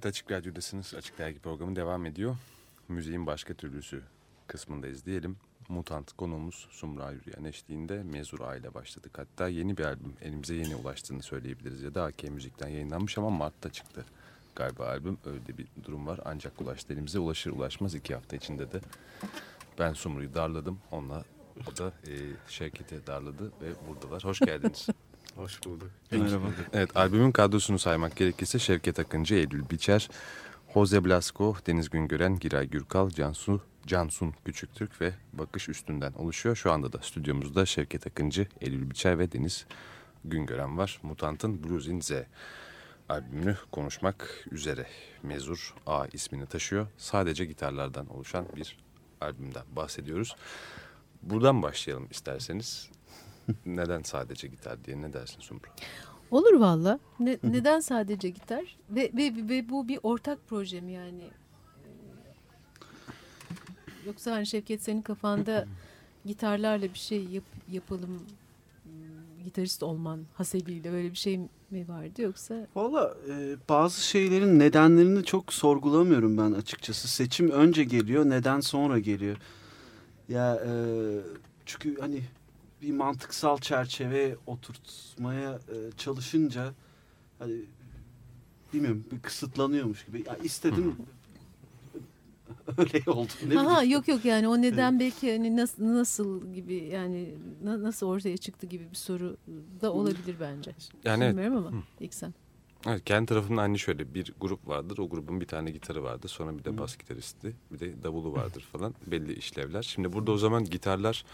Evet Açık Radyo'dasınız. Açık Dergi programı devam ediyor. Müziğin başka türlüsü kısmındayız diyelim. Mutant konuğumuz Sumra Yürüyen eşliğinde Mezura ile başladık. Hatta yeni bir albüm elimize yeni ulaştığını söyleyebiliriz. Ya da AK Müzik'ten yayınlanmış ama Mart'ta çıktı galiba albüm. Öyle bir durum var. Ancak ulaştı elimize. Ulaşır ulaşmaz iki hafta içinde de ben Sumru'yu darladım. Onunla o da e, Şevket'i darladı ve buradalar. Hoş geldiniz. Hoş bulduk. Merhaba. Evet albümün kadrosunu saymak gerekirse Şevket Akıncı, Eylül Biçer, Jose Blasco, Deniz Güngören, Giray Gürkal, Cansu, Cansun Küçüktürk ve Bakış Üstünden oluşuyor. Şu anda da stüdyomuzda Şevket Akıncı, Eylül Biçer ve Deniz Güngören var. Mutant'ın Blues in Z albümünü konuşmak üzere. Mezur A ismini taşıyor. Sadece gitarlardan oluşan bir albümden bahsediyoruz. Buradan başlayalım isterseniz. Neden sadece gitar diye ne dersin Sumru? Olur valla. Ne, neden sadece gitar? Ve, ve, ve bu bir ortak proje mi yani? Yoksa hani Şevket senin kafanda gitarlarla bir şey yap, yapalım gitarist olman hasebiyle böyle bir şey mi vardı yoksa? Valla e, bazı şeylerin nedenlerini çok sorgulamıyorum ben açıkçası. Seçim önce geliyor, neden sonra geliyor. Ya e, çünkü hani bir mantıksal çerçeve oturtmaya e, çalışınca hani bilmiyorum bir kısıtlanıyormuş gibi. Ya istedim öyle oldu. Ne Aha, yok yok yani o neden evet. belki hani nasıl, nasıl gibi yani nasıl ortaya çıktı gibi bir soru da olabilir bence. Yani Bilmiyorum ama hı. ilk sen. Evet, kendi tarafımda hani şöyle bir grup vardır. O grubun bir tane gitarı vardır. Sonra bir de bas gitaristi, bir de davulu vardır falan. Belli işlevler. Şimdi burada o zaman gitarlar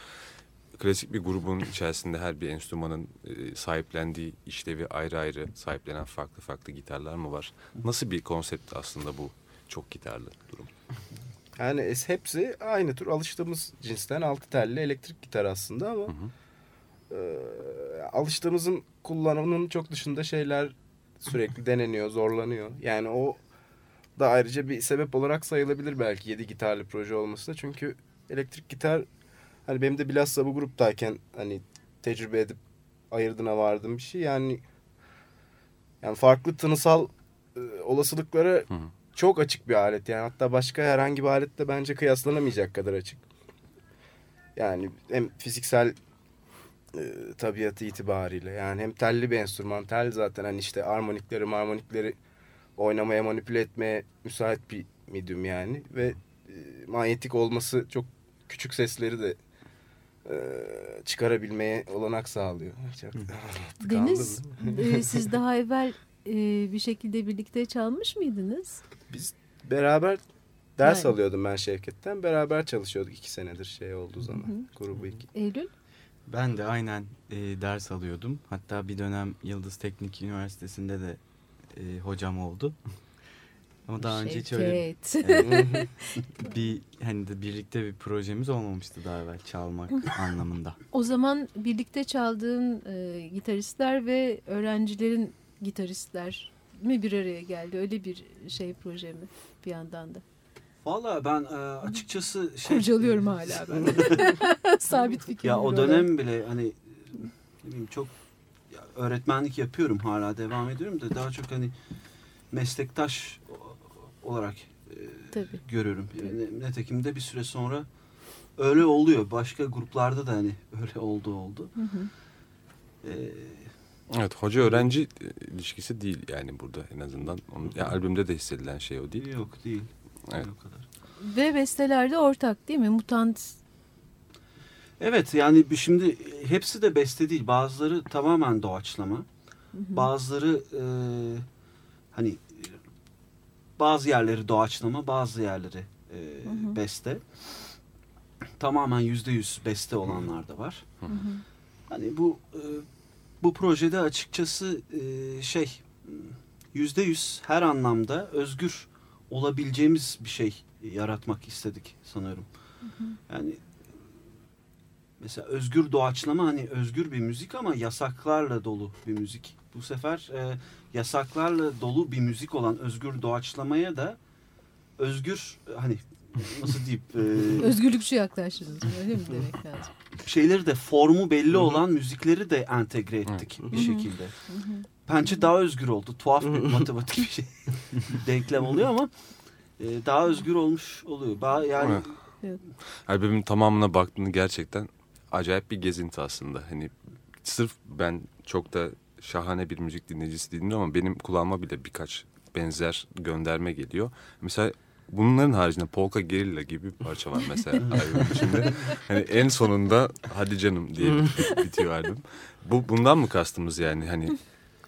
klasik bir grubun içerisinde her bir enstrümanın e, sahiplendiği işlevi ayrı ayrı sahiplenen farklı farklı gitarlar mı var? Nasıl bir konsept aslında bu çok gitarlı durum? Yani hepsi aynı tür alıştığımız cinsten altı telli elektrik gitar aslında ama hı hı. E, alıştığımızın kullanımının çok dışında şeyler sürekli deneniyor, zorlanıyor. Yani o da ayrıca bir sebep olarak sayılabilir belki yedi gitarlı proje olmasına. Çünkü elektrik gitar hani benim de bilhassa bu gruptayken hani tecrübe edip ayırdığına vardığım bir şey. Yani yani farklı tınısal e, olasılıklara Hı hı. çok açık bir alet. Yani hatta başka herhangi bir aletle bence kıyaslanamayacak kadar açık. Yani hem fiziksel e, tabiatı itibariyle yani hem telli bir enstrüman. Tel zaten hani işte armonikleri marmonikleri oynamaya manipüle etmeye müsait bir medium yani ve e, manyetik olması çok küçük sesleri de çıkarabilmeye olanak sağlıyor. Çok Deniz, e, siz daha evvel e, bir şekilde birlikte çalmış mıydınız? Biz beraber ders Yani. alıyordum ben Şevket'ten. Beraber çalışıyorduk iki senedir şey olduğu zaman. Hı hı. Grubu iki. Eylül? Ben de aynen e, ders alıyordum. Hatta bir dönem Yıldız Teknik Üniversitesi'nde de e, hocam oldu. Ama daha önce hiç öyle Şevket. Evet. bir hani de birlikte bir projemiz olmamıştı daha evvel çalmak anlamında. O zaman birlikte çaldığın e, gitaristler ve öğrencilerin gitaristler mi bir araya geldi? Öyle bir şey proje mi bir yandan da? Valla ben e, açıkçası şey... Kurcalıyorum hala ben. Sabit fikirli Ya o olarak. dönem bile hani ne bileyim çok ya öğretmenlik yapıyorum hala devam ediyorum da daha çok hani meslektaş olarak e, Tabii. görüyorum. Yani netekim de bir süre sonra öyle oluyor. Başka gruplarda da hani öyle oldu oldu. Hı hı. E, Evet hoca öğrenci e, ilişkisi değil yani burada en azından. Onun, ya, albümde de hissedilen şey o değil. yok değil. Evet. O kadar. Ve bestelerde ortak değil mi? Mutant Evet yani şimdi hepsi de beste değil. Bazıları tamamen doğaçlama. Bazıları e, hani bazı yerleri doğaçlama, bazı yerleri e, hı. beste. Tamamen yüzde yüz beste olanlar da var. Hani bu e, bu projede açıkçası e, şey yüzde yüz her anlamda özgür olabileceğimiz bir şey yaratmak istedik sanıyorum. Yani mesela özgür doğaçlama hani özgür bir müzik ama yasaklarla dolu bir müzik. Bu sefer e, yasaklarla dolu bir müzik olan özgür doğaçlamaya da özgür hani nasıl diyeyim e, özgürlükçü yaklaştınız. Öyle mi demek lazım? şeyleri de formu belli olan müzikleri de entegre ettik bir şekilde. Bence daha özgür oldu. Tuhaf bir matematik bir şey. Denklem oluyor ama e, daha özgür olmuş oluyor. Ba- yani Evet. Albümün tamamına baktığında gerçekten acayip bir gezinti aslında. Hani sırf ben çok da şahane bir müzik dinleyicisi değilim ama benim kulağıma bile birkaç benzer gönderme geliyor. Mesela bunların haricinde Polka Gerilla gibi bir parça var mesela albümün içinde. Hani en sonunda hadi canım diye bit- bitiyor albüm. Bu bundan mı kastımız yani hani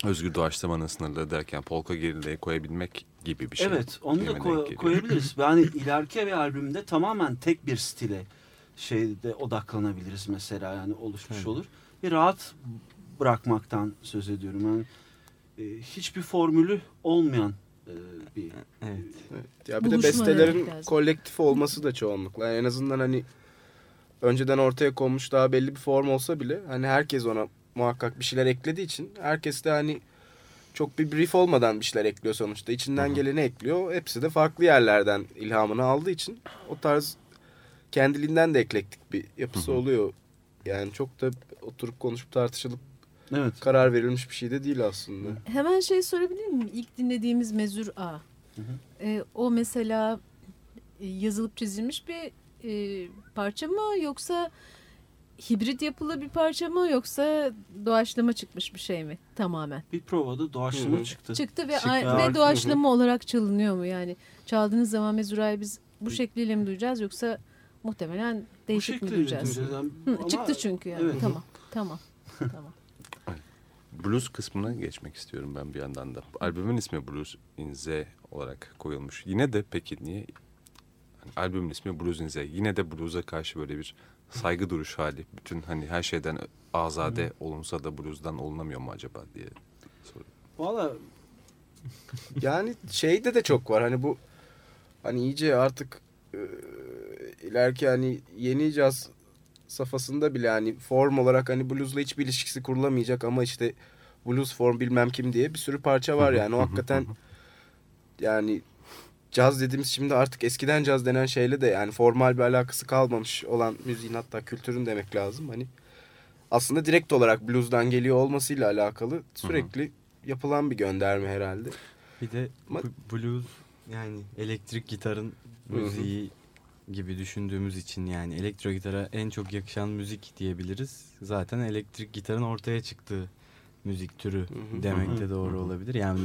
özgür doğaçlamanın sınırları derken Polka Gerilla'yı koyabilmek gibi bir şey. Evet, onu da koy- koyabiliriz. Yani ileriki bir albümde tamamen tek bir stile şeyde odaklanabiliriz mesela yani oluşmuş olur. Ve rahat bırakmaktan söz ediyorum. Yani e, hiçbir formülü olmayan e, bir Evet. Evet. Ya bir de bestelerin lazım. kolektif olması da çoğunlukla. Yani en azından hani önceden ortaya konmuş daha belli bir form olsa bile hani herkes ona muhakkak bir şeyler eklediği için herkes de hani çok bir brief olmadan bir şeyler ekliyor sonuçta. İçinden geleni ekliyor. Hepsi de farklı yerlerden ilhamını aldığı için o tarz kendiliğinden de eklektik bir yapısı oluyor. Yani çok da oturup konuşup tartışılıp evet. karar verilmiş bir şey de değil aslında. Hemen şey sorabilir miyim? İlk dinlediğimiz Mezur A. E, o mesela e, yazılıp çizilmiş bir e, parça mı yoksa hibrit yapılı bir parça mı yoksa doğaçlama çıkmış bir şey mi tamamen? Bir provada doğaçlama Hı hı. çıktı. Çıktı ve, Çıktı. ve doğaçlama olarak çalınıyor mu? Yani çaldığınız zaman Mezura'yı biz bu şekliyle mi duyacağız yoksa muhtemelen Bu değişik mi duyacağız? duyacağız. Hı, Ama- çıktı çünkü yani. Evet. Tamam. Tamam. tamam. Blues kısmına geçmek istiyorum ben bir yandan da. Albümün ismi Blues in Z olarak koyulmuş. Yine de peki niye hani albümün ismi Blues in Z? Yine de blues'a karşı böyle bir saygı duruş hali. Bütün hani her şeyden azade olunsa da blues'dan olunamıyor mu acaba diye soruyorum. Valla Yani şeyde de çok var hani bu hani iyice artık e, ileriki hani yeni caz safhasında bile hani form olarak hani bluesla hiçbir ilişkisi kurulamayacak ama işte blues form bilmem kim diye bir sürü parça var yani. O hakikaten yani caz dediğimiz şimdi artık eskiden caz denen şeyle de yani formal bir alakası kalmamış olan müziğin hatta kültürün demek lazım. Hani aslında direkt olarak blues'dan geliyor olmasıyla alakalı sürekli yapılan bir gönderme herhalde. Bir de Ama- blues yani elektrik gitarın müziği gibi düşündüğümüz için yani elektro gitara en çok yakışan müzik diyebiliriz. Zaten elektrik gitarın ortaya çıktığı müzik türü demek de doğru olabilir. Yani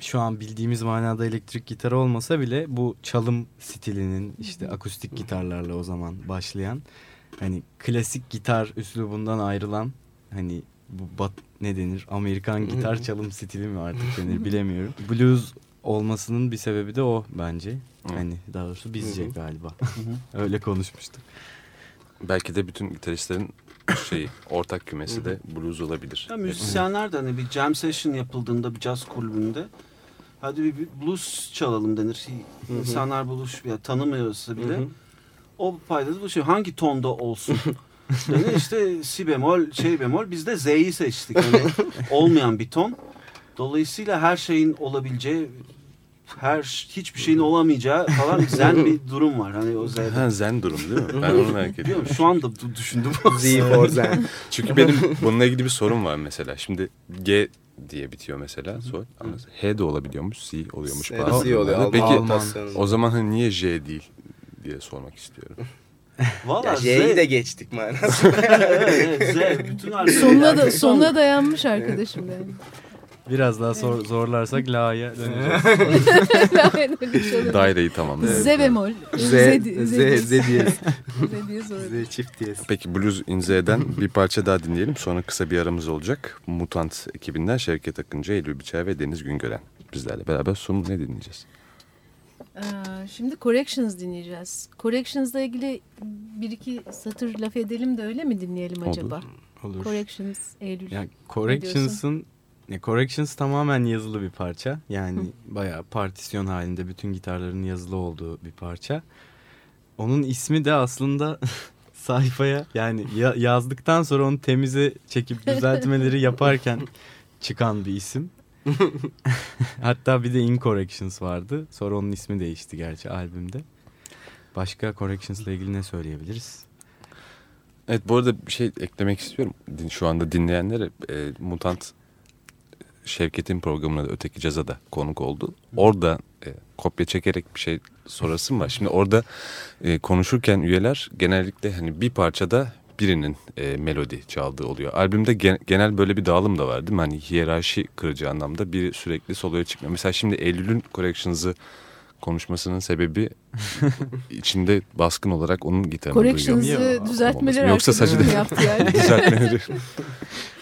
şu an bildiğimiz manada elektrik gitar olmasa bile bu çalım stilinin işte akustik gitarlarla o zaman başlayan hani klasik gitar üslubundan ayrılan hani bu bat ne denir Amerikan gitar çalım stili mi artık denir bilemiyorum. Blues olmasının bir sebebi de o bence. Hani daha doğrusu bizce Hı hı. galiba. Öyle konuşmuştuk. Belki de bütün gitaristlerin şeyi ortak kümesi de blues olabilir. Ya müzisyenler de hani bir jam session yapıldığında bir caz kulübünde hadi bir, bir blues çalalım denir. İnsanlar blues ya tanımıyorsa bile Hı hı. o payda bu şey hangi tonda olsun? denir işte si bemol şey bemol biz de Z'yi seçtik. Yani olmayan bir ton. Dolayısıyla her şeyin olabileceği her hiçbir şeyin olamayacağı falan zen bir durum var. Hani o Z'de. Ha, zen durum değil mi? Ben onu merak ediyorum. Şu anda düşündüm. Z for Zen. Çünkü benim bununla ilgili bir sorun var mesela. Şimdi G diye bitiyor mesela soy. Ama H de olabiliyormuş, C oluyormuş. Bazı Z oluyor. Peki Alman. o zaman hani niye J değil diye sormak istiyorum. Valla J'yi de geçtik manası. evet, evet, Z. Bütün Sonuna da sonuna dayanmış arkadaşım yani. Biraz daha sor- zorlarsak la'ya döneceğiz. Daireyi tamamlıyor. Z bemol. Z, Z, Z, Z, Z diyez. Z diye sonra. Z çift diyez. Peki Blues in Z'den bir parça daha dinleyelim. Sonra kısa bir aramız olacak. Mutant ekibinden Şevket Akıncı, Eylül Biçer ve Deniz Güngören. Bizlerle beraber sunum ne dinleyeceğiz? Aa, Şimdi Corrections dinleyeceğiz. Corrections'la ilgili bir iki satır laf edelim de öyle mi dinleyelim Olur. acaba? Olur. Corrections, Eylül. Yani Corrections'ın ne Corrections tamamen yazılı bir parça. Yani bayağı partisyon halinde bütün gitarların yazılı olduğu bir parça. Onun ismi de aslında sayfaya yani ya- yazdıktan sonra onu temize çekip düzeltmeleri yaparken çıkan bir isim. Hatta bir de Incorrections vardı. Sonra onun ismi değişti gerçi albümde. Başka Corrections'la ilgili ne söyleyebiliriz? Evet bu arada bir şey eklemek istiyorum. Din- Şu anda dinleyenlere e, Mutant Şevket'in programına da Öteki Caz'a da konuk oldu. Orada e, kopya çekerek bir şey sorasım var. Şimdi orada e, konuşurken üyeler genellikle hani bir parçada birinin e, melodi çaldığı oluyor. Albümde gen- genel böyle bir dağılım da var değil mi? Hani hiyerarşi kırıcı anlamda biri sürekli soloya çıkmıyor. Mesela şimdi Eylül'ün Corrections'ı konuşmasının sebebi içinde baskın olarak onun gitarını duyuyor. Corrections'ı düzeltmeleri Yoksa sadece- yaptı yani. Düzeltmeleri.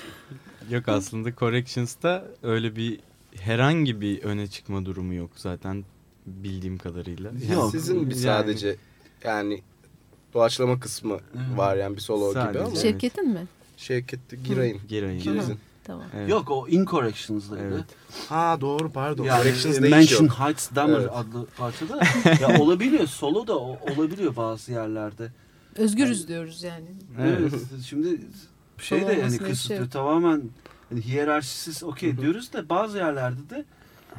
Yok aslında Corrections'ta öyle bir herhangi bir öne çıkma durumu yok zaten bildiğim kadarıyla. Yok. Sizin bir Yani- sadece yani doğaçlama kısmı var yani bir solo gibi Sadece. ama Şey- Şevket'in mi? Şevket'te girayım. Girayım. İkinizin. Tamam. Evet. Yok o Incorrections'daydı. Evet. Ha doğru pardon. Yani Corrections e, Mansion. Heights Dammer Evet. adlı parçada ya olabiliyor solo da o- olabiliyor bazı yerlerde. Özgürüz diyoruz yani. Evet. Evet. Şimdi şey de yani olmasına bir kısıtlı şey tamamen hani hiyerarşisiz okey diyoruz da bazı yerlerde de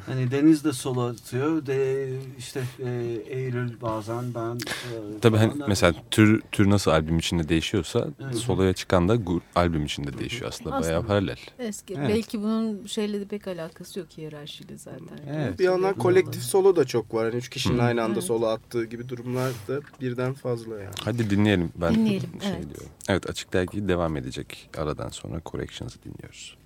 hani Deniz de solo atıyor de işte e, Eylül bazen ben e, Tabii hani mesela tür tür nasıl albüm içinde değişiyorsa Evet. soloya çıkan da gu- albüm içinde değişiyor aslında. Aslında. Bayağı paralel. Eski. Evet. Belki bunun şeyle de pek alakası yok hiyerarşiyle zaten. Evet. Bir yandan kolektif solo da çok var. Yani üç kişinin Hı. aynı anda Evet. solo attığı gibi durumlar da birden fazla yani. Hadi dinleyelim. Ben Dinleyelim, şey evet. diyorum. Evet Açık Dergi devam edecek. Aradan sonra Corrections'ı dinliyoruz.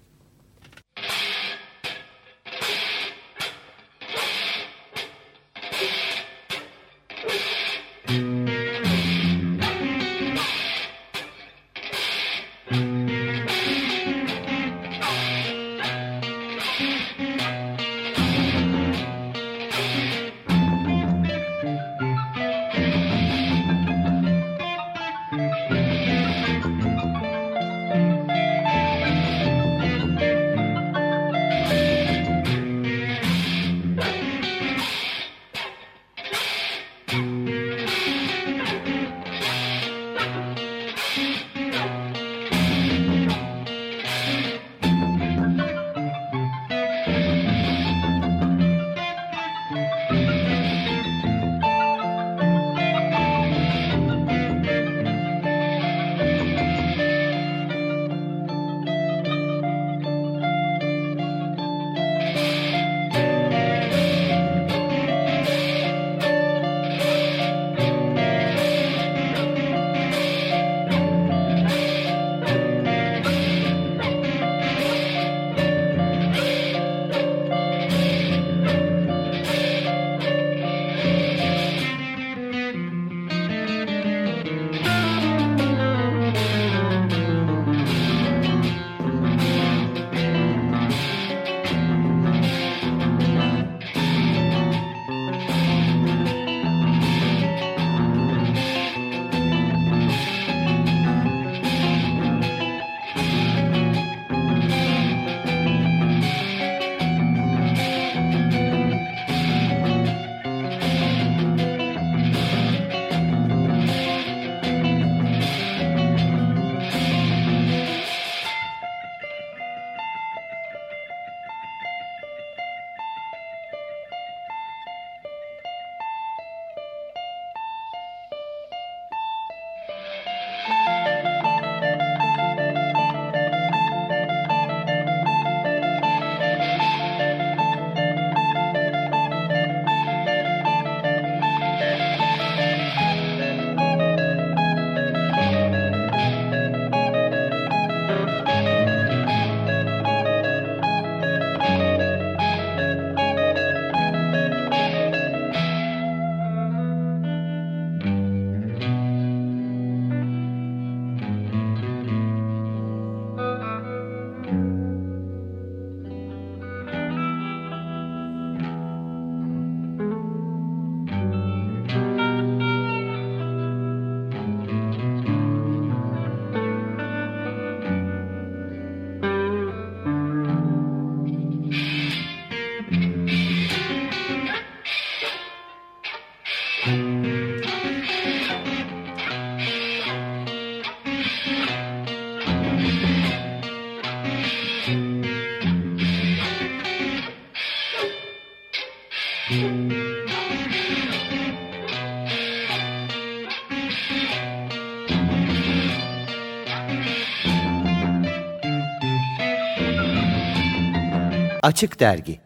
Açık Dergi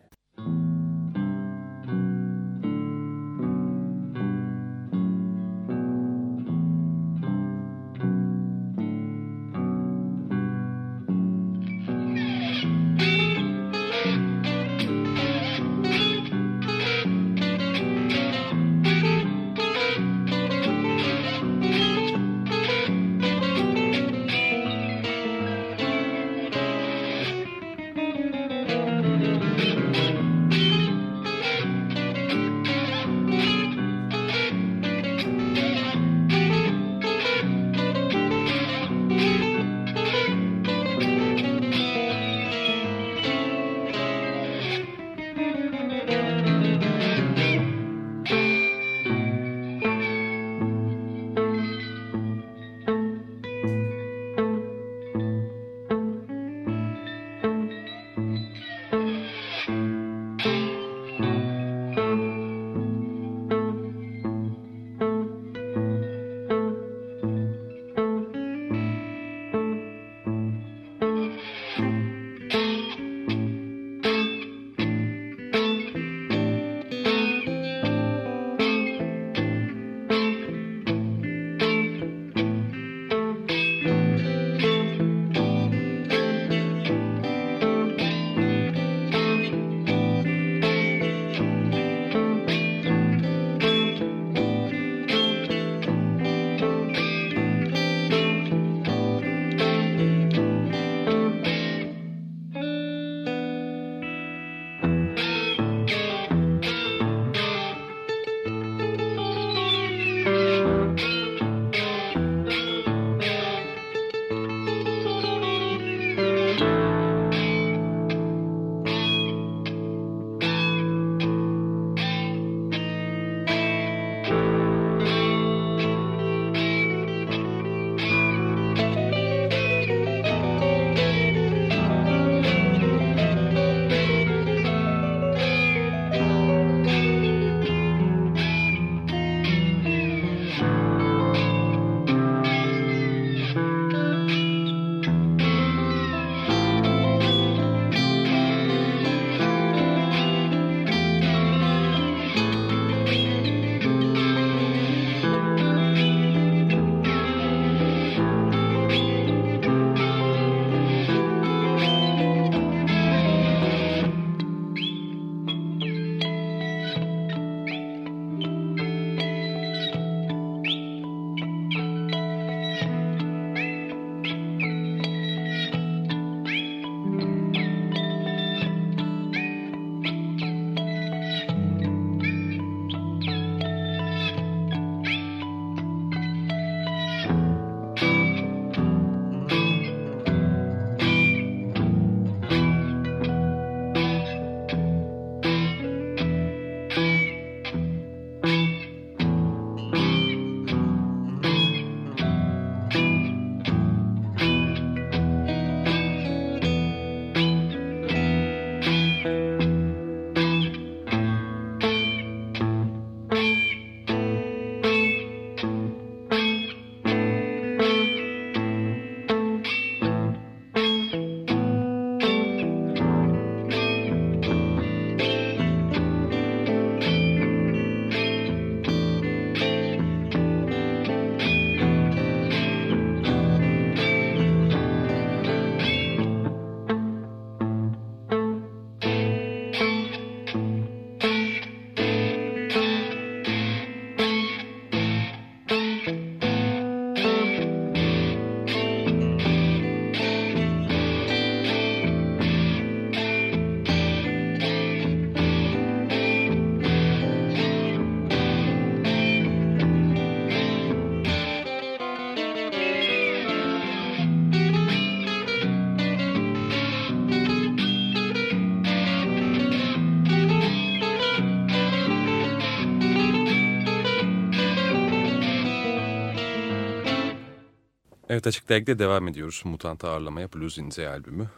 Evet Açık Dergi'de devam ediyoruz. Mutant'ı ağırlamaya Blues in Z albümü.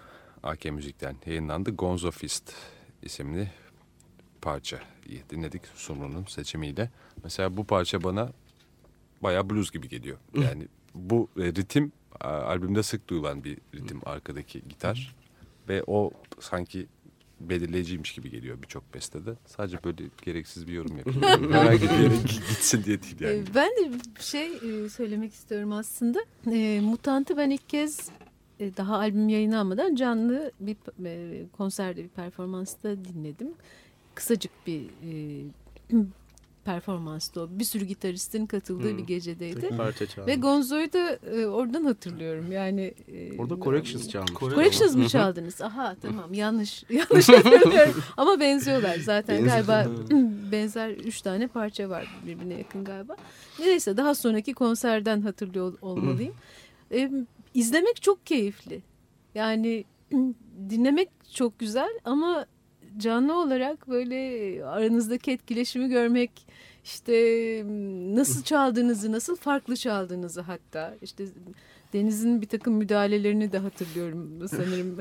AK Müzik'ten yayınlandı. Gonzo Fist isimli parça dinledik Sumru'nun seçimiyle. Mesela bu parça bana bayağı blues gibi geliyor. Yani bu e, ritim albümde sık duyulan bir ritim arkadaki gitar. Ve o sanki belirleyiciymiş gibi geliyor birçok bestede. Sadece böyle gereksiz bir yorum yapıyorum. Herhangi bir yere gitsin diye değil yani. Ee, Ben de bir şey e, söylemek istiyorum aslında. E, Mutant'ı ben ilk kez e, daha albüm yayınlanmadan canlı bir e, konserde bir performansta dinledim. Kısacık bir e, performanstı o. Bir sürü gitaristin katıldığı Hmm. bir gecedeydi. Tek parça çaldı. Ve Gonzo'yu da e, oradan hatırlıyorum. Yani e, Orada Corrections çalmış. Corrections mı çaldınız? Aha tamam yanlış yanlış hatırlıyorum. Ama benziyorlar zaten Benziyor. galiba benzer üç tane parça var birbirine yakın galiba. Neyse daha sonraki konserden hatırlıyor olmalıyım. e, izlemek çok keyifli. Yani dinlemek çok güzel ama canlı olarak böyle aranızdaki etkileşimi görmek işte nasıl çaldığınızı nasıl farklı çaldığınızı hatta işte Deniz'in bir takım müdahalelerini de hatırlıyorum sanırım.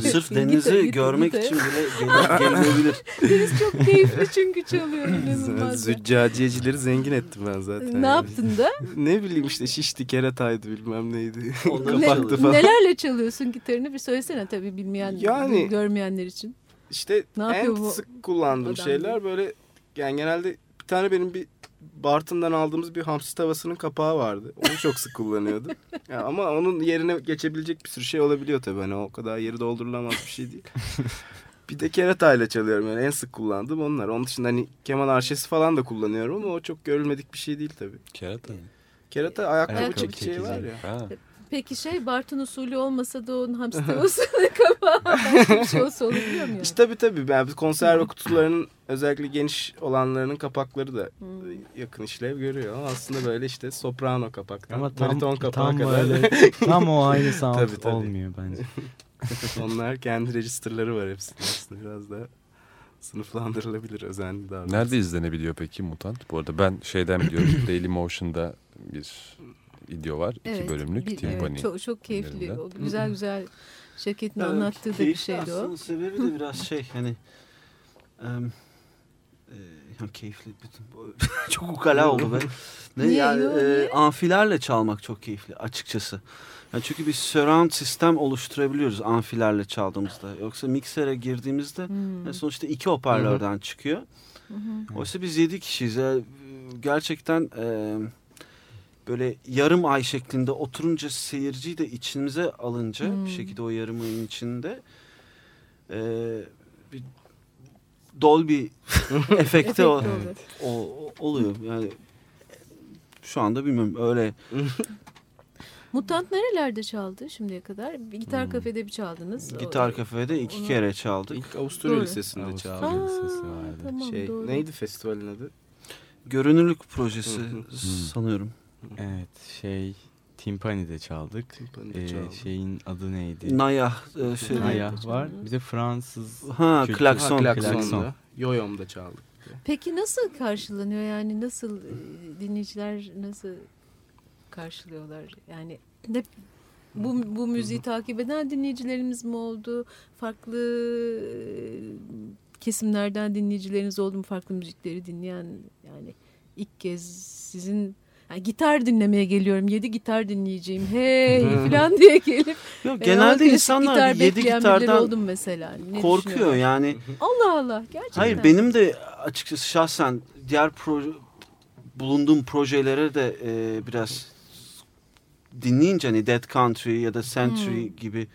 Sırf denizi görmek için bile gel- gelinebilir. Deniz çok keyifli çünkü çalıyor inanılmaz. Züccaciyecileri zengin ettim ben zaten. Ne yaptın da? Ne bileyim işte şişti kerataydı bilmem neydi. Onları Ne- Kapaktı falan. nelerle çalıyorsun gitarını bir söylesene tabii bilmeyen, Yani- görmeyenler için. İşte Ne en bu sık kullandığım adam şeyler böyle yani genelde bir tane benim bir Bartın'dan aldığımız bir hamsi tavasının kapağı vardı. Onu çok sık kullanıyordum. Ya ama onun yerine geçebilecek bir sürü şey olabiliyor tabii. Hani o kadar yeri doldurulamaz bir şey değil. bir de keratayla çalıyorum yani en sık kullandığım onlar. Onun dışında hani keman arşesi falan da kullanıyorum ama o çok görülmedik bir şey değil tabii. Kerata mı? Kerata ayakkabı Ayakkabı çekeceği var ya. Ha. Peki şey Bartın usulü olmasa da onun hamsi tavasının kapağı şey olsa olabiliyor mu yani? İşte tabii tabii. Yani konserve kutularının özellikle geniş olanlarının kapakları da Hmm. yakın işlev görüyor. Ama aslında böyle işte soprano kapaktan, Ama tam, bariton kapağı tam kadar. öyle tam o aynı sound Tabii, tabii. olmuyor bence. Onlar kendi registerları var hepsinin aslında biraz daha sınıflandırılabilir özenli davranış. Nerede izlenebiliyor peki Mutant? Bu arada ben şeyden biliyorum. Daily Motion'da bir video var. iki bölümlük. bir- Timpani. evet, çok, çok keyifli. O güzel güzel Şevket'in Evet, anlattığı da bir şeydi o. Aslında sebebi de biraz şey hani em, e, ya keyifli bütün çok ukala oldu be. Ne Niye, yani yo, e, amfilerle çalmak çok keyifli açıkçası. Yani çünkü bir surround sistem oluşturabiliyoruz amfilerle çaldığımızda. Yoksa miksere girdiğimizde Hmm. e, sonuçta iki hoparlörden çıkıyor. Hı hı. Oysa biz yedi kişiyiz. Yani gerçekten e, böyle yarım ay şeklinde oturunca seyirciyi de içimize alınca Hmm. bir şekilde o yarım ayın içinde e, bir Dolby Efekti o, oluyor. o, oluyor. Yani şu anda bilmiyorum öyle Mutant nerelerde çaldı şimdiye kadar? Bir gitar Hmm. kafede bir çaldınız. gitar O- kafede iki onu- kere çaldık. İlk Avusturya Doğru. Lisesi'nde Avusturya. çaldım. Aa, Lisesi vardı. tamam, Şey, doğru. neydi festivalin adı? Görünürlük projesi Hı hı. sanıyorum. Evet şey Timpani'de çaldık. Timpani'de Ee, çaldım. şeyin adı neydi? Naya e, şey, Naya. Naya var. Bir de Fransız ha kültür- klakson. Ha, klaksonda. klakson. Yoyom'da çaldık. Peki nasıl karşılanıyor yani nasıl e, dinleyiciler nasıl karşılıyorlar yani hep bu, bu müziği takip eden dinleyicilerimiz mi oldu farklı e, kesimlerden dinleyicileriniz oldu mu farklı müzikleri dinleyen yani ilk kez sizin yani gitar dinlemeye geliyorum yedi gitar dinleyeceğim hey falan diye gelip Yok, veya genelde klasik insanlar gitar yedi gitardan oldu mu mesela Ne korkuyor yani. Allah Allah gerçekten Hayır benim de açıkçası şahsen diğer proje, bulunduğum projelere de e, biraz dinleyince hani Dead Country ya da Century Hmm. gibi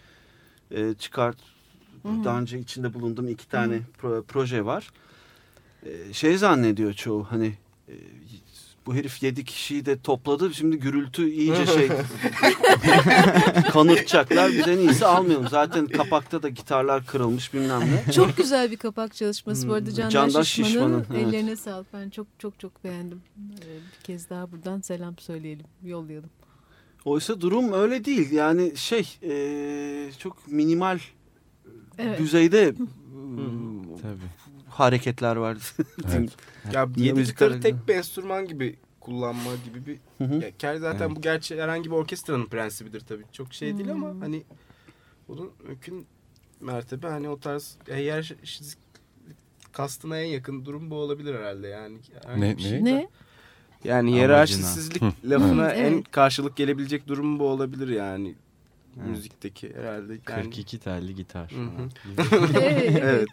e, çıkart Hı. daha önce içinde bulunduğum iki tane pro- proje var. E, şey zannediyor çoğu hani e, bu herif yedi kişiyi de topladı şimdi gürültü iyice şey kanırtacaklar biz en iyisi almayalım zaten kapakta da gitarlar kırılmış bilmem ne. Çok güzel bir kapak çalışması bu arada Candaş, Candaş Şişman'ın. Şişman'ın, evet. Ellerine sağlık. Ben çok çok çok beğendim. Ee, bir kez daha buradan selam söyleyelim, yollayalım. Oysa durum öyle değil. Yani şey e, çok minimal Evet. düzeyde e, tabii. Hareketler var. Evet. Ya Niye yedi müzik gitarı hareketi? tek bir enstrüman gibi kullanma gibi bir Hı hı. ya, ker zaten Evet. bu gerçi herhangi bir orkestranın prensibidir tabii. Çok şey değil ama Hmm. hani bunun mümkün mertebe hani o tarz eğer kastına en yakın durum bu olabilir herhalde yani. Ne- bir şey- ne? Ne? Yani hiyerarşisizlik lafına en karşılık gelebilecek durum bu olabilir yani. Evet. Müzikteki herhalde. Yani, 42 telli gitar. Evet. Evet.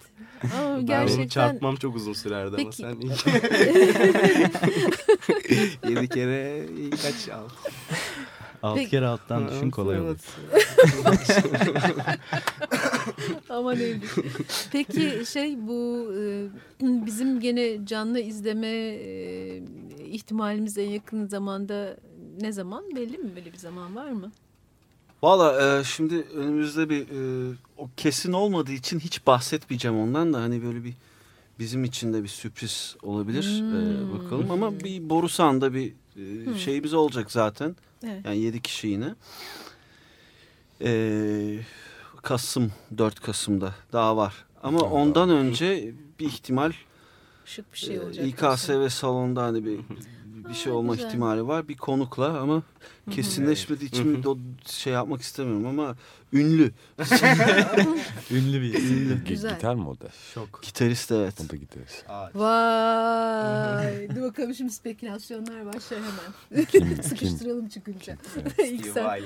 Ama Ben gerçekten çarpmam çok uzun sürerdi ama Peki. sen ilk... Yedi kere kaç alt? 6 Peki. kere alttan düşün kolay olur. Aman Eylül. Peki şey bu e, bizim gene canlı izleme e, ihtimalimiz en yakın zamanda ne zaman belli mi böyle bir zaman var mı? Valla e, şimdi önümüzde bir e, o kesin olmadığı için hiç bahsetmeyeceğim ondan da hani böyle bir bizim için de bir sürpriz olabilir E, Hmm. bakalım ama bir Borusan'da bir e, Hmm. şeyimiz olacak zaten Evet. yani 7 kişi yine E, Kasım 4 Kasım'da daha var ama Tamam, ondan önce bir ihtimal Şık bir şey e, olacak. İKSV salonda hani bir bir şey Aa, olma güzel. ihtimali var bir konukla ama kesinleşmediği için o şey yapmak istemiyorum ama ünlü Ünlü bir isim. Gi- Güzel. Gitar mı o da? Şok. gitarist evet. O da gitarist. Vay. Dur bakalım şimdi spekülasyonlar başlar hemen. Kim? Sıkıştıralım çıkınca. İlk sen.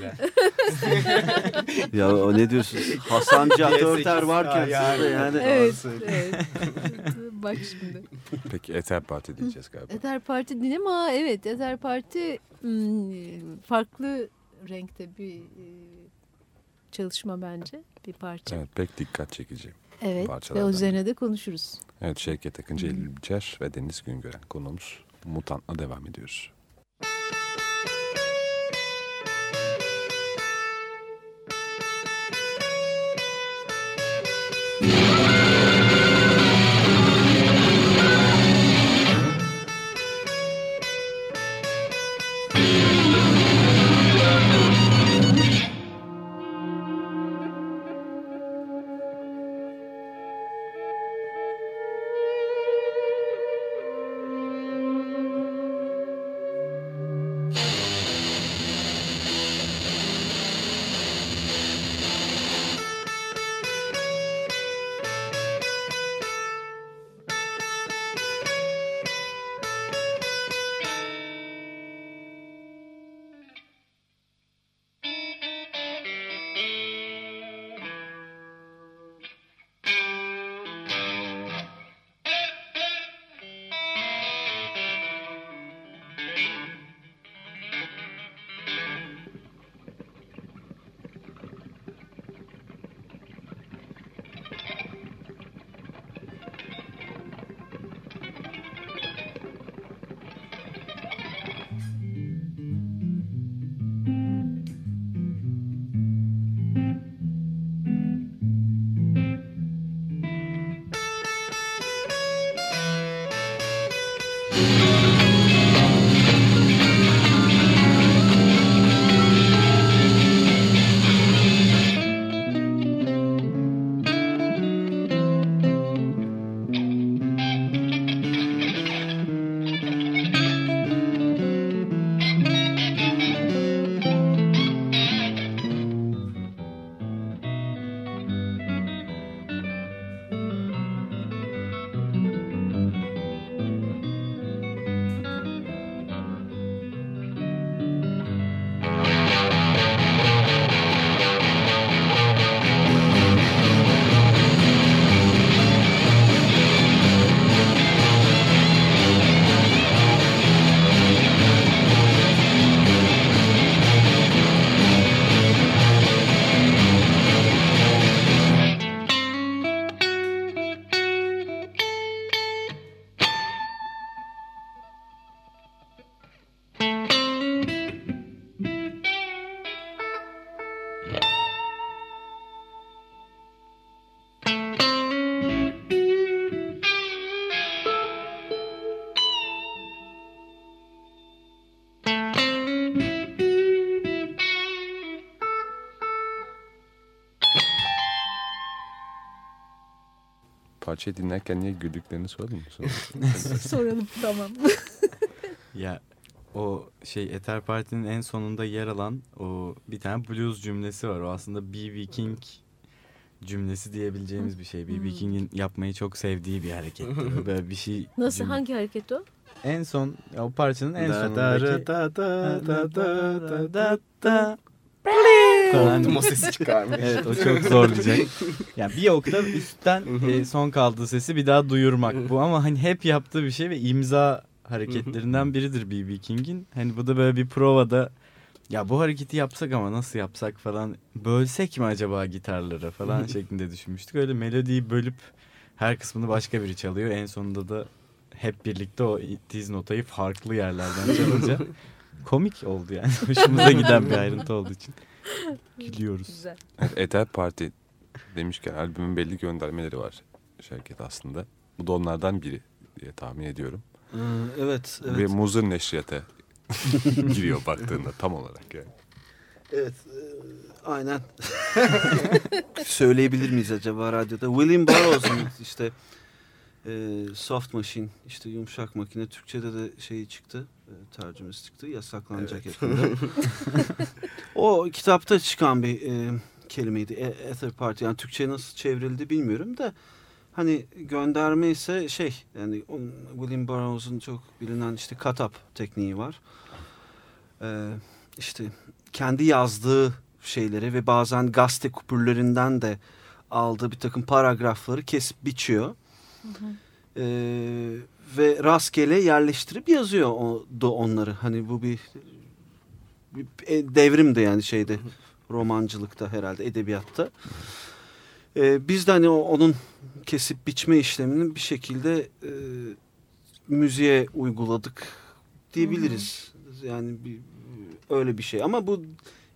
Ya o ne diyorsunuz? Hasan Cihat Örter varken Ya, de yani. Evet. evet. Bak şimdi. Peki Ether Parti diyeceğiz galiba. Ether Parti değil ama evet Ether Parti hmm, farklı renkte bir e, çalışma bence. Bir parça. Evet pek dikkat çekici. Evet ve üzerine de konuşuruz. Evet Şevket Akıncı, Eylül Biçer ve Deniz Güngören konuğumuz. Mutant'la devam ediyoruz. Parçayı dinlerken niye güldüklerini soralım mı? Soralım tamam. Ya o şey Ether Parti'nin en sonunda yer alan o bir tane blues cümlesi var. O aslında B.B. King cümlesi diyebileceğimiz bir şey. B.B. Hmm. King'in yapmayı çok sevdiği bir hareket. Böyle bir şey. Nasıl cümle. hangi hareket o? En son o parçanın en Da da sonundaki da da da da da da. da Korktum o sesi çıkarmış. Evet o çok zorlayacak. Yani bir oktav üstten e, son kaldığı sesi bir daha duyurmak bu ama hani hep yaptığı bir şey ve imza hareketlerinden biridir B.B. King'in. Hani bu da böyle bir provada ya bu hareketi yapsak ama nasıl yapsak falan bölsek mi acaba gitarlara falan şeklinde düşünmüştük. Öyle melodiyi bölüp her kısmını başka biri çalıyor. En sonunda da hep birlikte o tiz notayı farklı yerlerden çalınca komik oldu yani. Hoşumuza giden bir ayrıntı olduğu için. Gülüyoruz. Güzel. Ether Parti demişken albümün belli göndermeleri var Şevket aslında. Bu da onlardan biri diye tahmin ediyorum. Ee, evet, Ve evet. Muzır Neşriyat'a giriyor baktığında tam olarak yani. Evet, e, aynen. Söyleyebilir miyiz acaba radyoda? William Burroughs'un işte e, Soft Machine, işte yumuşak makine. Türkçe'de de şeyi çıktı, tercümesi çıktı. Yasaklanacak yakında. o kitapta çıkan bir e, kelimeydi. E- Ether Party. Yani Türkçe'ye nasıl çevrildi bilmiyorum da hani gönderme ise şey yani William Burroughs'un çok bilinen işte cut-up tekniği var. Ee, işte kendi yazdığı şeyleri ve bazen gazete kupürlerinden de aldığı bir takım paragrafları kesip biçiyor. Ee, ve rastgele yerleştirip yazıyor o, da onları. Hani bu bir, bir e, devrimdi yani şeyde romancılıkta herhalde edebiyatta. Ee, biz de hani o, onun kesip biçme işlemini bir şekilde e, müziğe uyguladık diyebiliriz. Yani bir, öyle bir şey ama bu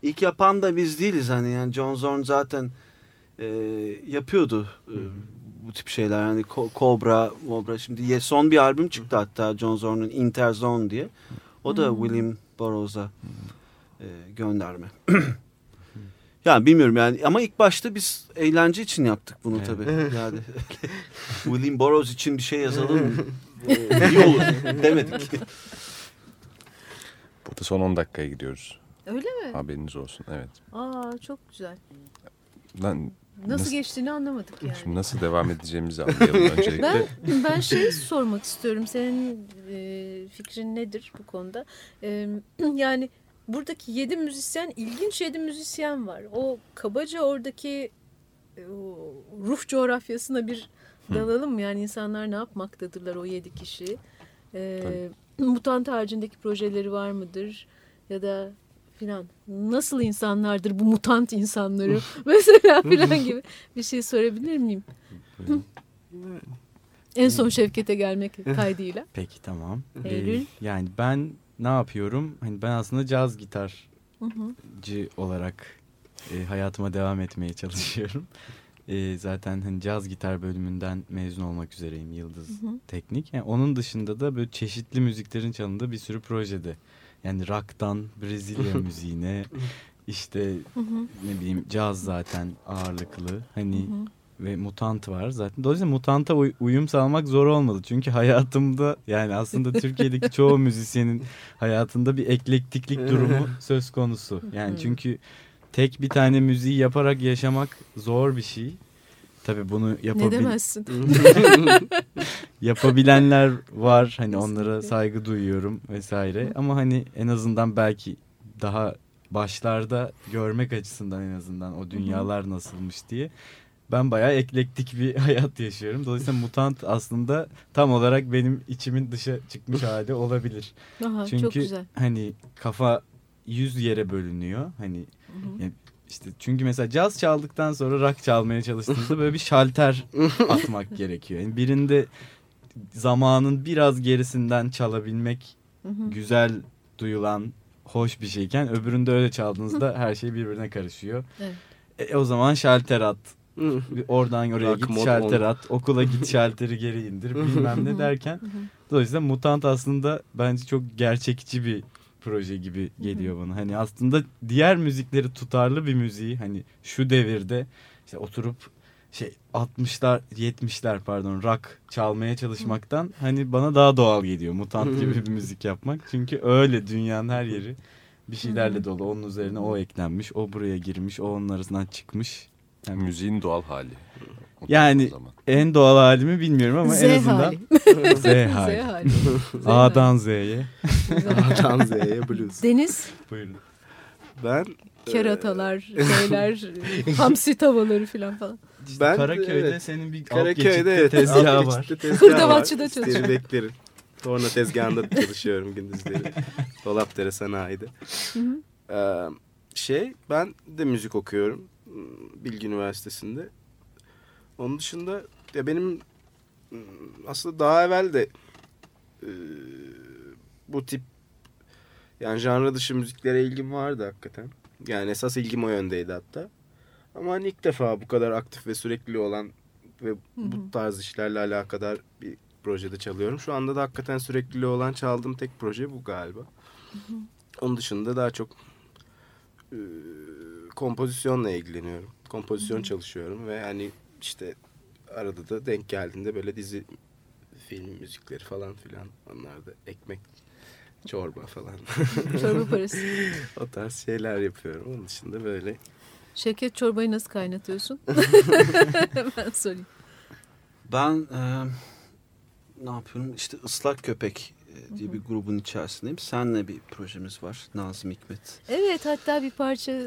ilk yapan da biz değiliz hani yani John Zorn zaten e, yapıyordu e, bu tip şeyler yani Cobra, Cobra şimdi son bir albüm çıktı hatta John Zorn'un Interzone diye. O da William Burroughs'a e, gönderme. yani bilmiyorum yani ama ilk başta biz eğlence için yaptık bunu Evet. tabii. Yani William Burroughs için bir şey yazalım e, iyi olur demedik. Burada son 10 dakikaya gidiyoruz. Öyle mi? Haberiniz olsun. Evet. Aa çok güzel. Lan Nasıl, Nasıl- geçtiğini anlamadık yani. şimdi nasıl devam edeceğimizi anlayalım öncelikle. Ben ben şeyi sormak istiyorum. Senin e, fikrin nedir bu konuda? E, yani buradaki yedi müzisyen, ilginç yedi müzisyen var. O kabaca oradaki e, o ruh coğrafyasına bir dalalım mı? Yani insanlar ne yapmaktadırlar o yedi kişi? E, mutant haricindeki projeleri var mıdır? Ya da filan. Nasıl insanlardır bu mutant insanları? Mesela filan gibi bir şey sorabilir miyim? En son Şevket'e gelmek kaydıyla. Peki tamam. Eylül. Ee, yani ben ne yapıyorum? Hani ben aslında caz gitarcı olarak e, hayatıma devam etmeye çalışıyorum. E, zaten hani caz gitar bölümünden mezun olmak üzereyim Yıldız Hı hı. Teknik. Yani onun dışında da böyle çeşitli müziklerin çalındığı bir sürü projede. Yani rock'tan Brezilya müziğine işte ne bileyim caz zaten ağırlıklı. Hani ve mutant var zaten. Dolayısıyla mutanta uy- uyum sağlamak zor olmadı. Çünkü hayatımda yani aslında Türkiye'deki çoğu müzisyenin hayatında bir eklektiklik durumu söz konusu. Yani çünkü tek bir tane müziği yaparak yaşamak zor bir şey. Tabii bunu Ne yapabil demezsin? yapabilenler var. Hani onlara saygı duyuyorum vesaire. Ama hani en azından belki daha başlarda görmek açısından en azından o dünyalar nasılmış diye. Ben bayağı eklektik bir hayat yaşıyorum. Dolayısıyla mutant aslında tam olarak benim içimin dışa çıkmış hali olabilir. Aha, Çünkü çok güzel. hani kafa yüz yere bölünüyor. Hani Hı hı. yani işte çünkü mesela caz çaldıktan sonra rock çalmaya çalıştığınızda böyle bir şalter atmak gerekiyor. Yani birinde zamanın biraz gerisinden çalabilmek güzel duyulan hoş bir şeyken öbüründe öyle çaldığınızda her şey birbirine karışıyor. Evet. E, o zaman şalter at. Oradan oraya Rock git şalter on. at. Okula git şalteri geri indir bilmem ne derken. Dolayısıyla Mutant aslında bence çok gerçekçi bir proje gibi geliyor bana. Hani aslında diğer müzikleri tutarlı bir müziği hani şu devirde işte oturup şey 60'lar 70'ler pardon rock çalmaya çalışmaktan hani bana daha doğal geliyor mutant gibi bir müzik yapmak. Çünkü öyle dünyanın her yeri bir şeylerle dolu. Onun üzerine o eklenmiş, o buraya girmiş, o onun arasından çıkmış. Yani Müziğin doğal hali. Yani- en doğal halimi bilmiyorum ama Z en azından hali. Z Z hali. hali. Z A'dan Z'ye. hali. A'dan Z'ye blues. Deniz, Buyurun. Ben keratalar, şeyler, hamsi tavaları falan falan. Ben, Ben- Karaköy'de evet. senin bir alt Karaköy'de evet, tezgahı var. geçitte tezgahı var. Hırdavatçıda İsteyeni çalışıyor. beklerim. Torna tezgahında çalışıyorum gündüzleri. Dolapdere sanayide. Hı hı. Ee, şey ben de müzik okuyorum. Bilgi Üniversitesi'nde. Onun dışında ya benim aslında daha evvel de e, bu tip yani janra dışı müziklere ilgim vardı hakikaten. Yani esas ilgim o yöndeydi hatta. Ama hani ilk defa bu kadar aktif ve sürekli olan ve Hı bu tarz işlerle alakadar bir projede çalıyorum. Şu anda da hakikaten sürekli olan çaldığım tek proje bu galiba. Onun dışında daha çok e, kompozisyonla ilgileniyorum. Kompozisyon çalışıyorum ve hani işte arada da denk geldiğinde böyle dizi film müzikleri falan filan onlar da ekmek çorba falan Çorba parası. o tarz şeyler yapıyorum. Onun dışında böyle Şevket çorbayı nasıl kaynatıyorsun? ben sorayım. Ben e, ne yapıyorum? İşte Islak Köpek e, diye bir grubun içerisindeyim. Senle bir projemiz var. Nazım Hikmet. Evet hatta bir parça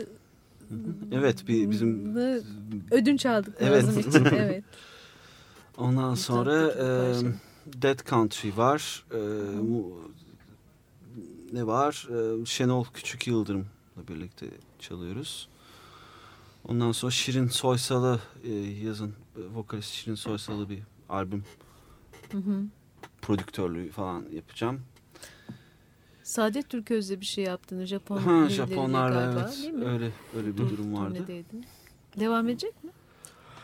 Evet bir bizim ödünç aldık Evet. lazım için. Evet. ondan sonra e, Dead Country var. E, mu- ne var? E, Şenol Küçük Yıldırım'la birlikte çalıyoruz. Ondan sonra Şirin Soysal'ı e, yazın e, vokalist Şirin Soysal'ı bir albüm Hı hı. prodüktörlüğü falan yapacağım. Saadet Türköz'de bir şey yaptığını Japon Ha Japonlarla galiba, evet değil mi? öyle öyle bir durum vardı. Turnedeydin. Devam edecek mi?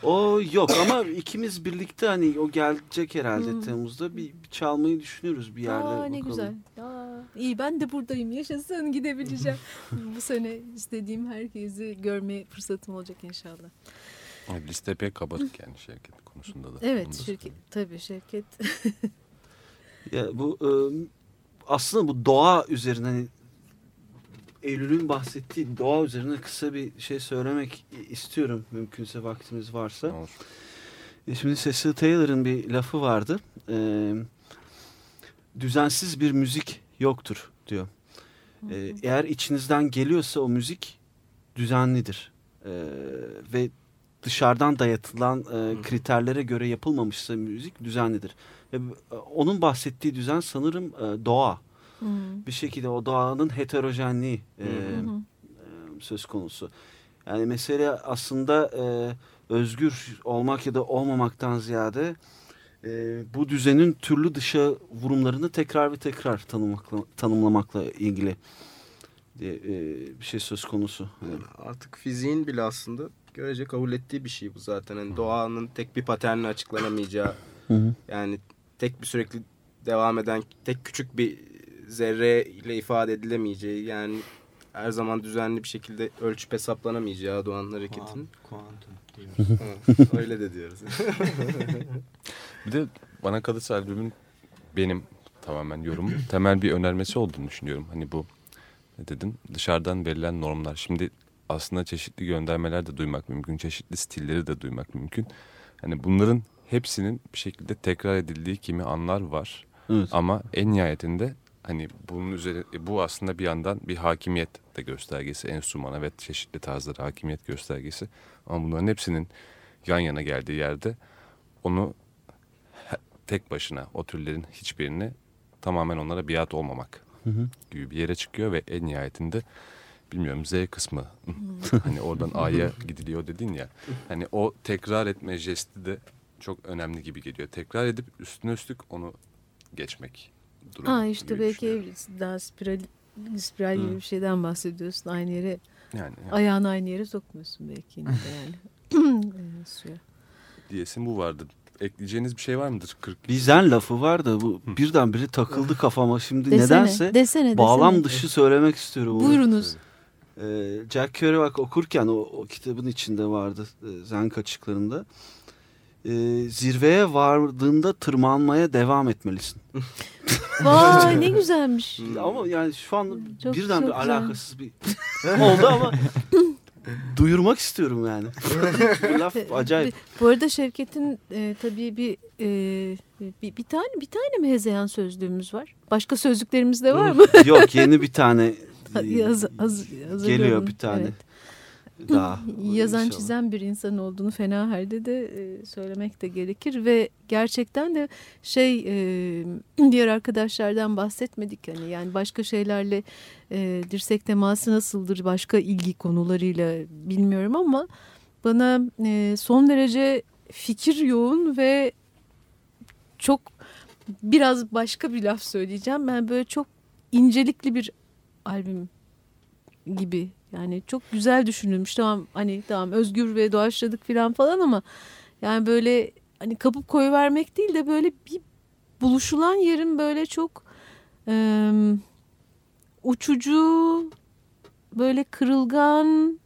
O yok ama ikimiz birlikte hani o gelecek herhalde Hı. Temmuz'da bir, bir çalmayı düşünüyoruz bir yerde. Aa, ne bakalım. güzel. Aa, iyi ben de buradayım. Yaşasın gidebileceğim. Bu sene istediğim herkesi görme fırsatım olacak inşallah. Yani liste epey kabarık yani şirket konusunda da. Evet da şirket tabii şirket. Ya bu e, aslında bu doğa üzerine hani Eylül'ün bahsettiği doğa üzerine kısa bir şey söylemek istiyorum mümkünse vaktimiz varsa. olur. E, Şimdi Cecil Taylor'ın bir lafı vardı. E, düzensiz bir müzik yoktur diyor. E, eğer içinizden geliyorsa o müzik düzenlidir. E, ve dışarıdan dayatılan e, kriterlere göre yapılmamışsa müzik düzenlidir. E, onun bahsettiği düzen sanırım e, doğa. Hmm. Bir şekilde o doğanın heterojenliği e, Hı hı. e, söz konusu. Yani mesele aslında e, özgür olmak ya da olmamaktan ziyade e, bu düzenin türlü dışa vurumlarını tekrar ve tekrar tanımakla, tanımlamakla ilgili diye, e, bir şey söz konusu. Yani, Artık fiziğin bile aslında görece kabul ettiği bir şey bu zaten. Hani doğanın tek bir paternle açıklanamayacağı yani tek bir sürekli devam eden tek küçük bir zerre ile ifade edilemeyeceği yani her zaman düzenli bir şekilde ölçüp hesaplanamayacağı doğanın hareketinin. Kuantum diyoruz. Ha, Öyle de diyoruz. Bir de bana kalırsa albümün benim tamamen yorumum temel bir önermesi olduğunu düşünüyorum. Hani bu ne dedin dışarıdan verilen normlar. Şimdi aslında çeşitli göndermeler de duymak mümkün. Çeşitli stilleri de duymak mümkün. Hani bunların hepsinin bir şekilde tekrar edildiği kimi anlar var. evet. Ama en nihayetinde hani bunun üzeri bu aslında bir yandan bir hakimiyet de göstergesi enstrümana ve çeşitli tarzlara hakimiyet göstergesi. Ama bunların hepsinin yan yana geldiği yerde onu tek başına o türlerin hiçbirini tamamen onlara biat olmamak Hı hı. gibi bir yere çıkıyor ve en nihayetinde bilmiyorum Z kısmı hani oradan A'ya gidiliyor dedin ya hani o tekrar etme jesti de çok önemli gibi geliyor. Tekrar edip üstüne üstlük onu geçmek durumu. Ha işte belki daha spiral, spiral gibi Hı. bir şeyden bahsediyorsun. Aynı yere yani, yani ayağını aynı yere sokmuyorsun belki yine de yani. Ee, suya. diyesin bu vardı. Ekleyeceğiniz bir şey var mıdır? 40 Bizden lafı var da bu birdenbire takıldı kafama şimdi Desene, nedense desene, bağlam desene. dışı söylemek istiyorum. onu. Buyurunuz. Ee, Jack Kerouac okurken o, o kitabın içinde vardı e, Zen kaçıklarında. Ee, zirveye vardığında tırmanmaya devam etmelisin. Vay ne güzelmiş. Ama yani şu an Çok- birden çok bir güzel. alakasız bir oldu ama duyurmak istiyorum yani. Bu laf acayip. Bu arada Şevket'in e, tabii bir, e, bir bir tane bir tane mi hezeyan sözlüğümüz var? Başka sözlüklerimiz de var mı? Yok yeni bir tane haz- hazırlıyorum. geliyor bir tane Evet. Daha. Yazan İnşallah. çizen bir insan olduğunu fena halde de e, söylemek de gerekir ve gerçekten de şey e, diğer arkadaşlardan bahsetmedik hani yani başka şeylerle e, dirsek teması nasıldır başka ilgi konularıyla bilmiyorum ama bana e, son derece fikir yoğun ve çok biraz başka bir laf söyleyeceğim ben böyle çok incelikli bir albüm gibi yani çok güzel düşünülmüş. Tamam hani tamam özgür ve doğaçladık falan falan ama yani böyle hani kapıp koyuvermek değil de böyle bir buluşulan yerin böyle çok e, uçucu böyle kırılgan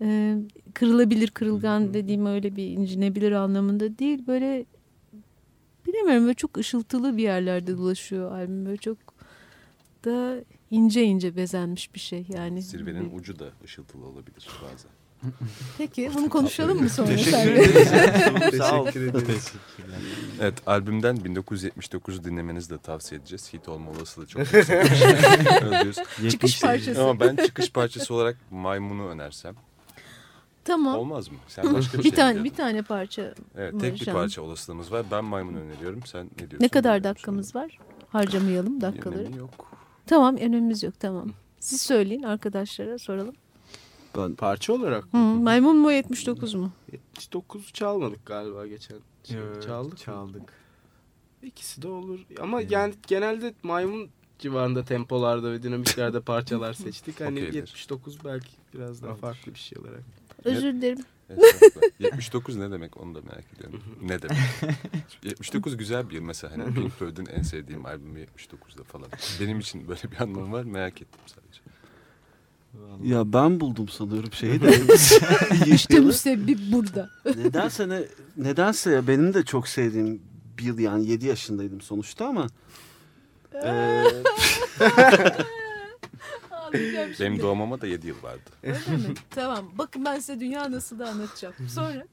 e, kırılabilir kırılgan dediğim öyle bir incinebilir anlamında değil. Böyle bilemiyorum böyle çok ışıltılı bir yerlerde dolaşıyor albüm. Böyle çok da ince ince bezenmiş bir şey yani. Zirvenin ucu da ışıltılı olabilir bazen. Peki bunu konuşalım mı sonra? Teşekkür ederiz. Sağ ol. Evet albümden 1979 dinlemenizi de tavsiye edeceğiz. Hit olma olasılığı çok yüksek. Çıkış parçası. Ama ben çıkış parçası olarak Maymun'u önersem. Tamam. Olmaz mı? Sen başka bir, bir şey tane bir tane parça. Evet tek bir parça olasılığımız var. Ben Maymun öneriyorum. Sen ne diyorsun? Ne kadar dakikamız var? Harcamayalım dakikaları. Önemi yok. Tamam önümüz yok tamam. Siz söyleyin arkadaşlara soralım. Ben Parça olarak Hı, maymun mu 79 mu? 79 çalmadık galiba geçen. Şey, Evet, çaldık. çaldık. İkisi de olur. Ama yani genelde maymun civarında tempolarda ve dinamiklerde parçalar seçtik. Hani Okeydir. 79 belki biraz daha farklı bir şey olarak. Özür dilerim. Estağfurullah. 79 ne demek onu da merak ediyorum. ne demek? 79 güzel bir yıl mesela. Hani Pink Floyd'un en sevdiğim albümü 79'da falan. Benim için böyle bir anlamı var. Merak ettim sadece. ya ben buldum sanıyorum şeyi de. İşte müsebbip burada. nedense ne, nedense ya benim de çok sevdiğim bir yıl yani 7 yaşındaydım sonuçta ama eee, Ağlayacağım şimdi. Benim doğmama da 7 yıl vardı. Öyle mi? Tamam. Bakın ben size dünya nasıl da anlatacağım. Sonra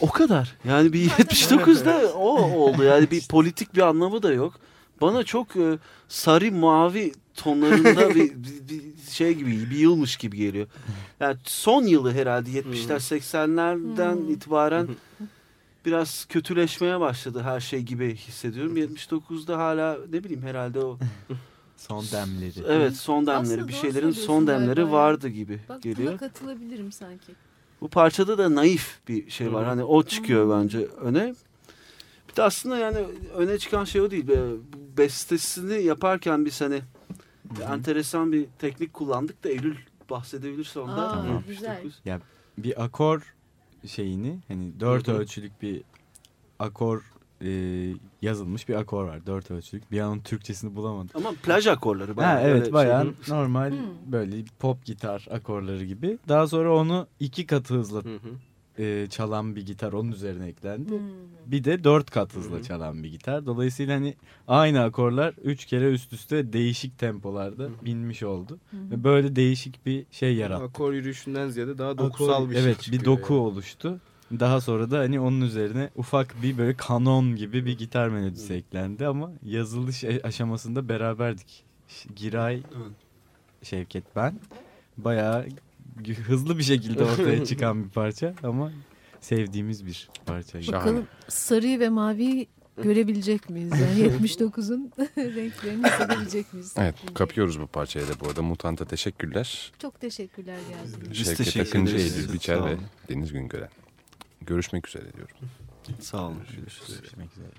o kadar. Yani bir 79'da o oldu. Yani bir politik bir anlamı da yok. Bana çok e, sarı mavi tonlarında bir, bir, bir şey gibi bir yılmış gibi geliyor. Yani son yılı herhalde 70'ler 80'lerden Hmm. itibaren biraz kötüleşmeye başladı her şey gibi hissediyorum. 79'da hala ne bileyim herhalde o Son demleri. evet son demleri Aslında bir şeylerin son demleri galiba ya. vardı gibi bak geliyor. buna katılabilirim sanki. Bu parçada da naif bir şey var. Hı. Hani o çıkıyor Hı. bence öne. Bir de aslında yani öne çıkan şey o değil. Bestesini yaparken biz hani enteresan bir teknik kullandık da Eylül bahsedebilirse ondan. Aa, Tamam. güzel. Bir akor şeyini hani dört hı. ölçülük bir akor e, yazılmış bir akor var. Dört ölçülük. Bir an onun Türkçesini bulamadım. Ama plaj akorları. Ha, bayağı öyle evet şey. bayağı Hı. normal Hmm. böyle pop gitar akorları gibi. Daha sonra onu iki katı hızla Hı hı. e, çalan bir gitar onun üzerine eklendi. Hmm. Bir de dört kat hızla Hı hı. çalan bir gitar. Dolayısıyla hani aynı akorlar üç kere üst üste değişik tempolarda Hı hı. binmiş oldu. Hı hı. Ve böyle değişik bir şey yarattı. Akor yürüyüşünden ziyade daha Akor- dokusal bir şey Evet bir doku yani. oluştu. Daha sonra da hani onun üzerine ufak bir böyle kanon gibi bir gitar melodisi eklendi ama yazılış e- aşamasında beraberdik. Giray, Evet. Şevket ben bayağı hızlı bir şekilde ortaya çıkan bir parça ama sevdiğimiz bir parça. Bakalım sarıyı ve maviyi görebilecek miyiz? Yani 79'un renklerini hissedebilecek miyiz? Evet kapıyoruz bu parçayı da bu arada. Mutant'a teşekkürler. Çok teşekkürler geldiğiniz Biz Şevket Akıncı. Eylül Biçer ve. Deniz Güngören. Görüşmek üzere diyorum. Sağ olun. Görüşmek üzere.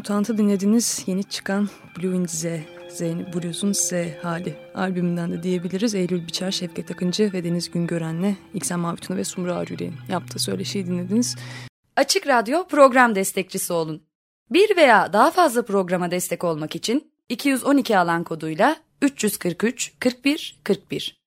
Mutant'ı dinlediniz. Yeni çıkan Blue in Z, Z'nin Blues'un Z hali albümünden de diyebiliriz. Eylül Biçer, Şevket Akıncı ve Deniz Güngören'le İksen Mavituna ve Sumru Arüle'nin yaptığı söyleşiyi dinlediniz. Açık Radyo program destekçisi olun. Bir veya daha fazla programa destek olmak için 212 alan koduyla 343 41 41